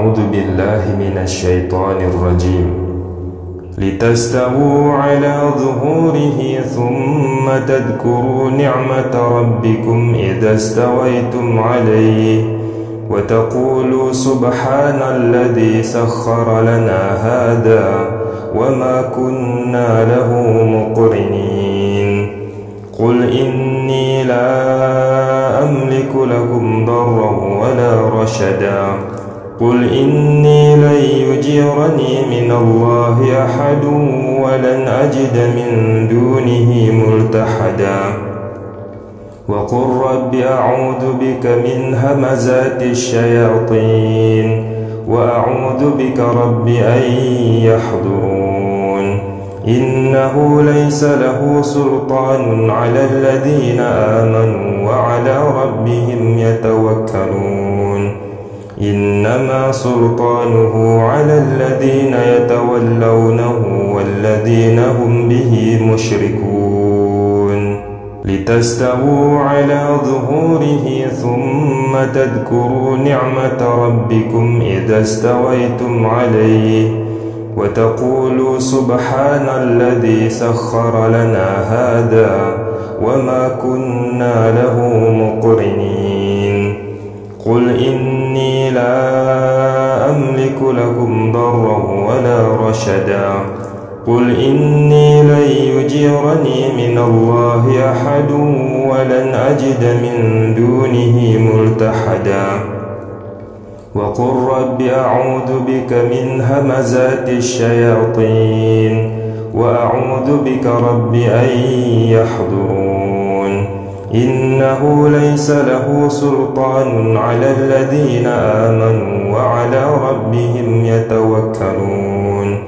أعوذ بالله من الشيطان الرجيم. لتستووا على ظهوره ثم تذكروا نعمة ربكم إذا استويتم عليه وتقولوا سبحان الذي سخر لنا هذا وما كنا له مقرنين. قل إني لا أملك لكم ضرا ولا رشدا. قل إني لن يجيرني من الله أحد ولن أجد من دونه ملتحدا وقل رب أعوذ بك من همزات الشياطين وأعوذ بك رب أن يحضرون إنه ليس له سلطان على الذين آمنوا وعلى ربهم يتوكلون إنما سلطانه على الذين يتولونه والذين هم به مشركون. لتستووا على ظهوره ثم تذكروا نعمة ربكم إذا استويتم عليه وتقولوا سبحان الذي سخر لنا هذا وما كنا له مقرنين. قل إني لا أملك لكم ضرا ولا رشدا. قل إني لن يجيرني من الله أحد ولن أجد من دونه ملتحدا. وقل رب أعوذ بك من همزات الشياطين وأعوذ بك رب أن يحضرون. إنه ليس له سلطان على الذين آمنوا وعلى ربهم يتوكلون.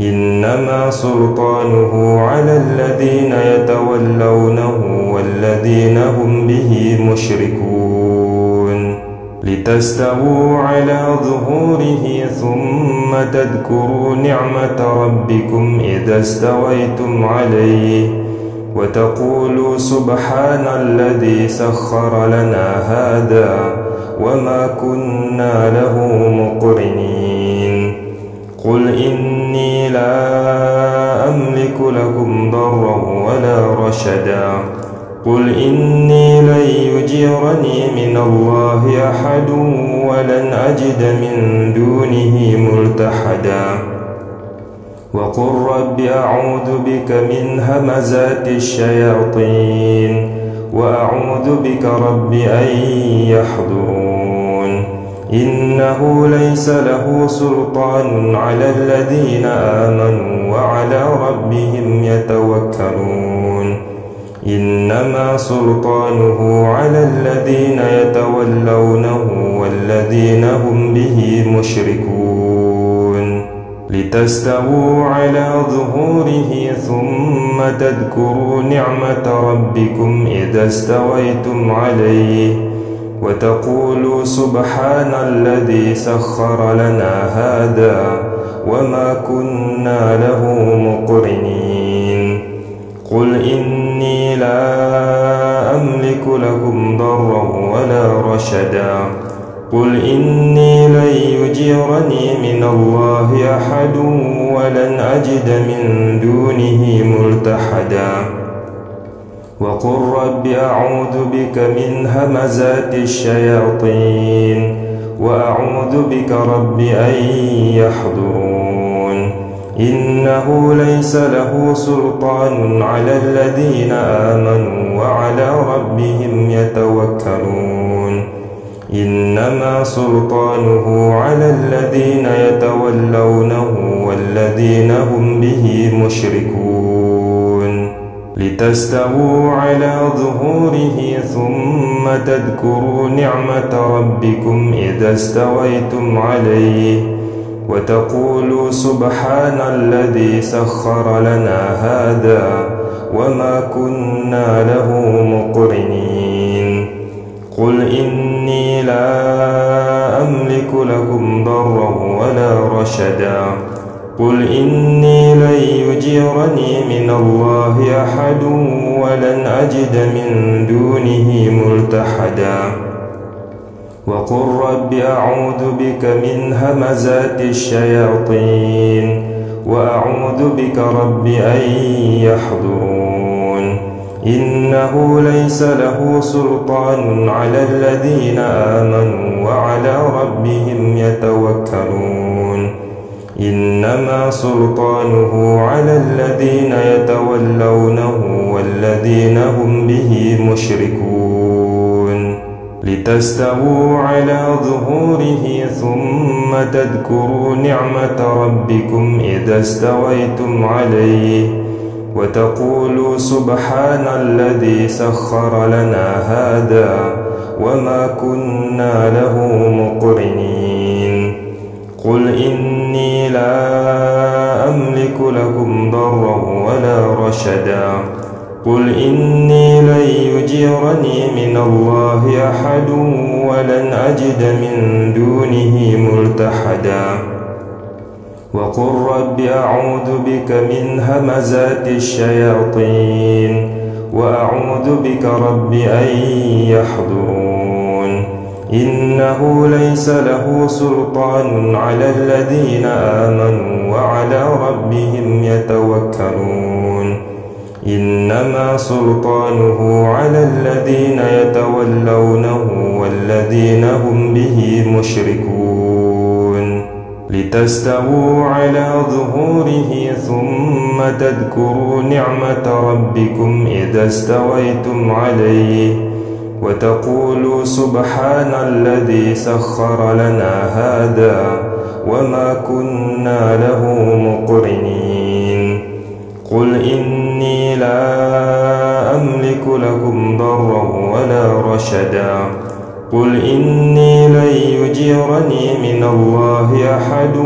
إنما سلطانه على الذين يتولونه والذين هم به مشركون. لتستووا على ظهوره ثم تذكروا نعمة ربكم إذا استويتم عليه. وتقولوا سبحان الذي سخر لنا هذا وما كنا له مقرنين. قل إني لا أملك لكم ضرا ولا رشدا. قل إني لن يجيرني من الله أحد ولن أجد من دونه ملتحدا. وقل رب أعوذ بك من همزات الشياطين وأعوذ بك رب أن يحضرون إنه ليس له سلطان على الذين آمنوا وعلى ربهم يتوكلون إنما سلطانه على الذين يتولونه والذين هم به مشركون لتستووا على ظهوره ثم تذكروا نعمة ربكم إذا استويتم عليه وتقولوا سبحان الذي سخر لنا هذا وما كنا له مقرنين. قل إني لا أملك لكم ضرا ولا رشدا. قل إني لن يجيرني من الله أحد ولن أجد من دونه ملتحدا وقل رب أعوذ بك من همزات الشياطين وأعوذ بك رب أن يحضرون إنه ليس له سلطان على الذين آمنوا وعلى ربهم يتوكلون إنما سلطانه على الذين يتولونه والذين هم به مشركون. لتستووا على ظهوره ثم تذكروا نعمة ربكم إذا استويتم عليه وتقولوا سبحان الذي سخر لنا هذا وما كنا له مقرنين. قل إني لا أملك لكم ضرا ولا رشدا. قل إني لن يجيرني من الله أحد ولن أجد من دونه ملتحدا. وقل رب أعوذ بك من همزات الشياطين. وأعوذ بك رب أن يحضرون. إنه ليس له سلطان على الذين آمنوا وعلى ربهم يتوكلون. إنما سلطانه على الذين يتولونه والذين هم به مشركون. لتستووا على ظهوره ثم تذكروا نعمة ربكم إذا استويتم عليه. وتقولوا سبحان الذي سخر لنا هذا وما كنا له مقرنين. قل إني لا أملك لكم ضرا ولا رشدا. قل إني لن يجيرني من الله أحد ولن أجد من دونه ملتحدا. وقل رب أعوذ بك من همزات الشياطين وأعوذ بك رب أن يحضرون إنه ليس له سلطان على الذين آمنوا وعلى ربهم يتوكلون إنما سلطانه على الذين يتولونه والذين هم به مشركون لتستووا على ظهوره ثم تذكروا نعمة ربكم إذا استويتم عليه وتقولوا سبحان الذي سخر لنا هذا وما كنا له مقرنين. قل إني لا أملك لكم ضرا ولا رشدا. قل إني لن يجيرني من الله أحد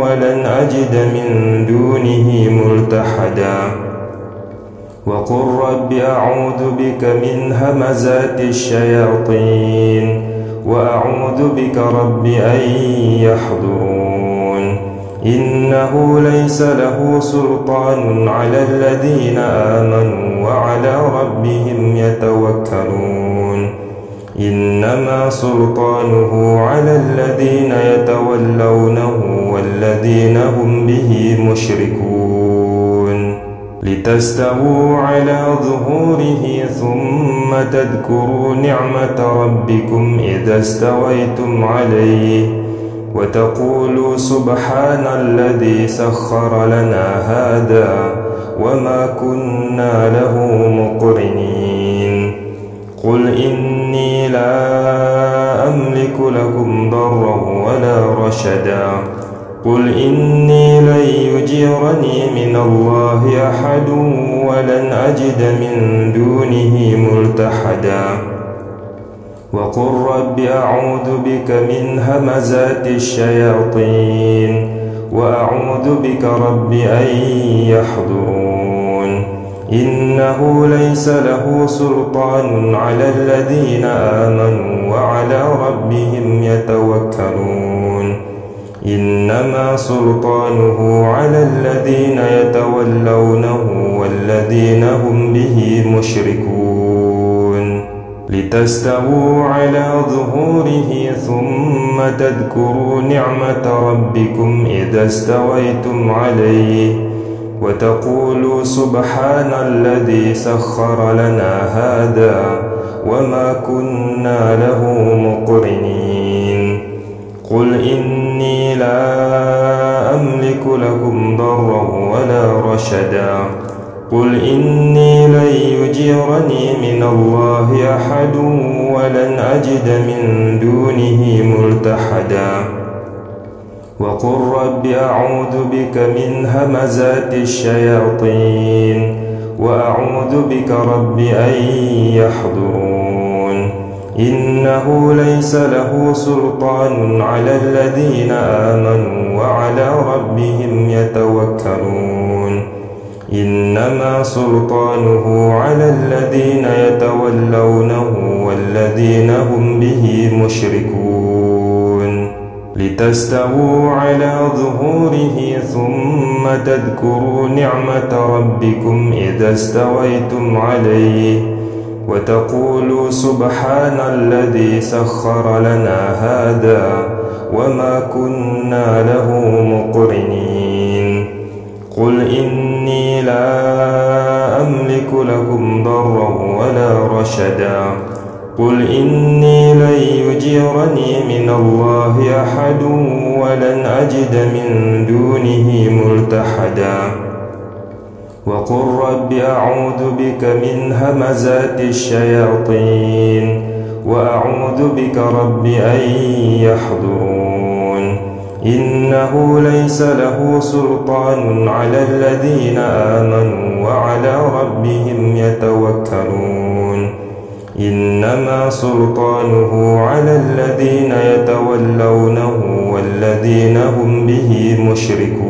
ولن أجد من دونه ملتحدا وقل رب أعوذ بك من همزات الشياطين وأعوذ بك رب أن يحضرون إنه ليس له سلطان على الذين آمنوا وعلى ربهم يتوكلون إنما سلطانه على الذين يتولونه والذين هم به مشركون. لتستووا على ظهوره ثم تذكروا نعمة ربكم إذا استويتم عليه وتقولوا سبحان الذي سخر لنا هذا وما كنا له مقرنين. قل إني لا أملك لكم ضرا ولا رشدا. قل إني لن يجيرني من الله أحد ولن أجد من دونه ملتحدا. وقل رب أعوذ بك من همزات الشياطين وأعوذ بك رب أن يحضرون. إنه ليس له سلطان على الذين آمنوا وعلى ربهم يتوكلون. إنما سلطانه على الذين يتولونه والذين هم به مشركون. لتستووا على ظهوره ثم تذكروا نعمة ربكم إذا استويتم عليه. وتقولوا سبحان الذي سخر لنا هذا وما كنا له مقرنين. قل إني لا أملك لكم ضرا ولا رشدا. قل إني لن يجيرني من الله أحد ولن أجد من دونه ملتحدا. وقل رب أعوذ بك من همزات الشياطين وأعوذ بك رب أن يحضرون إنه ليس له سلطان على الذين آمنوا وعلى ربهم يتوكلون إنما سلطانه على الذين يتولونه والذين هم به مشركون لتستووا على ظهوره ثم تذكروا نعمة ربكم إذا استويتم عليه وتقولوا سبحان الذي سخر لنا هذا وما كنا له مقرنين. قل إني لا أملك لكم ضرا ولا رشدا. قل إني لن يجيرني من الله أحد ولن أجد من دونه ملتحدا وقل رب أعوذ بك من همزات الشياطين وأعوذ بك رب أن يحضرون إنه ليس له سلطان على الذين آمنوا وعلى ربهم يتوكلون إنما سلطانه على الذين يتولونه والذين هم به مشركون.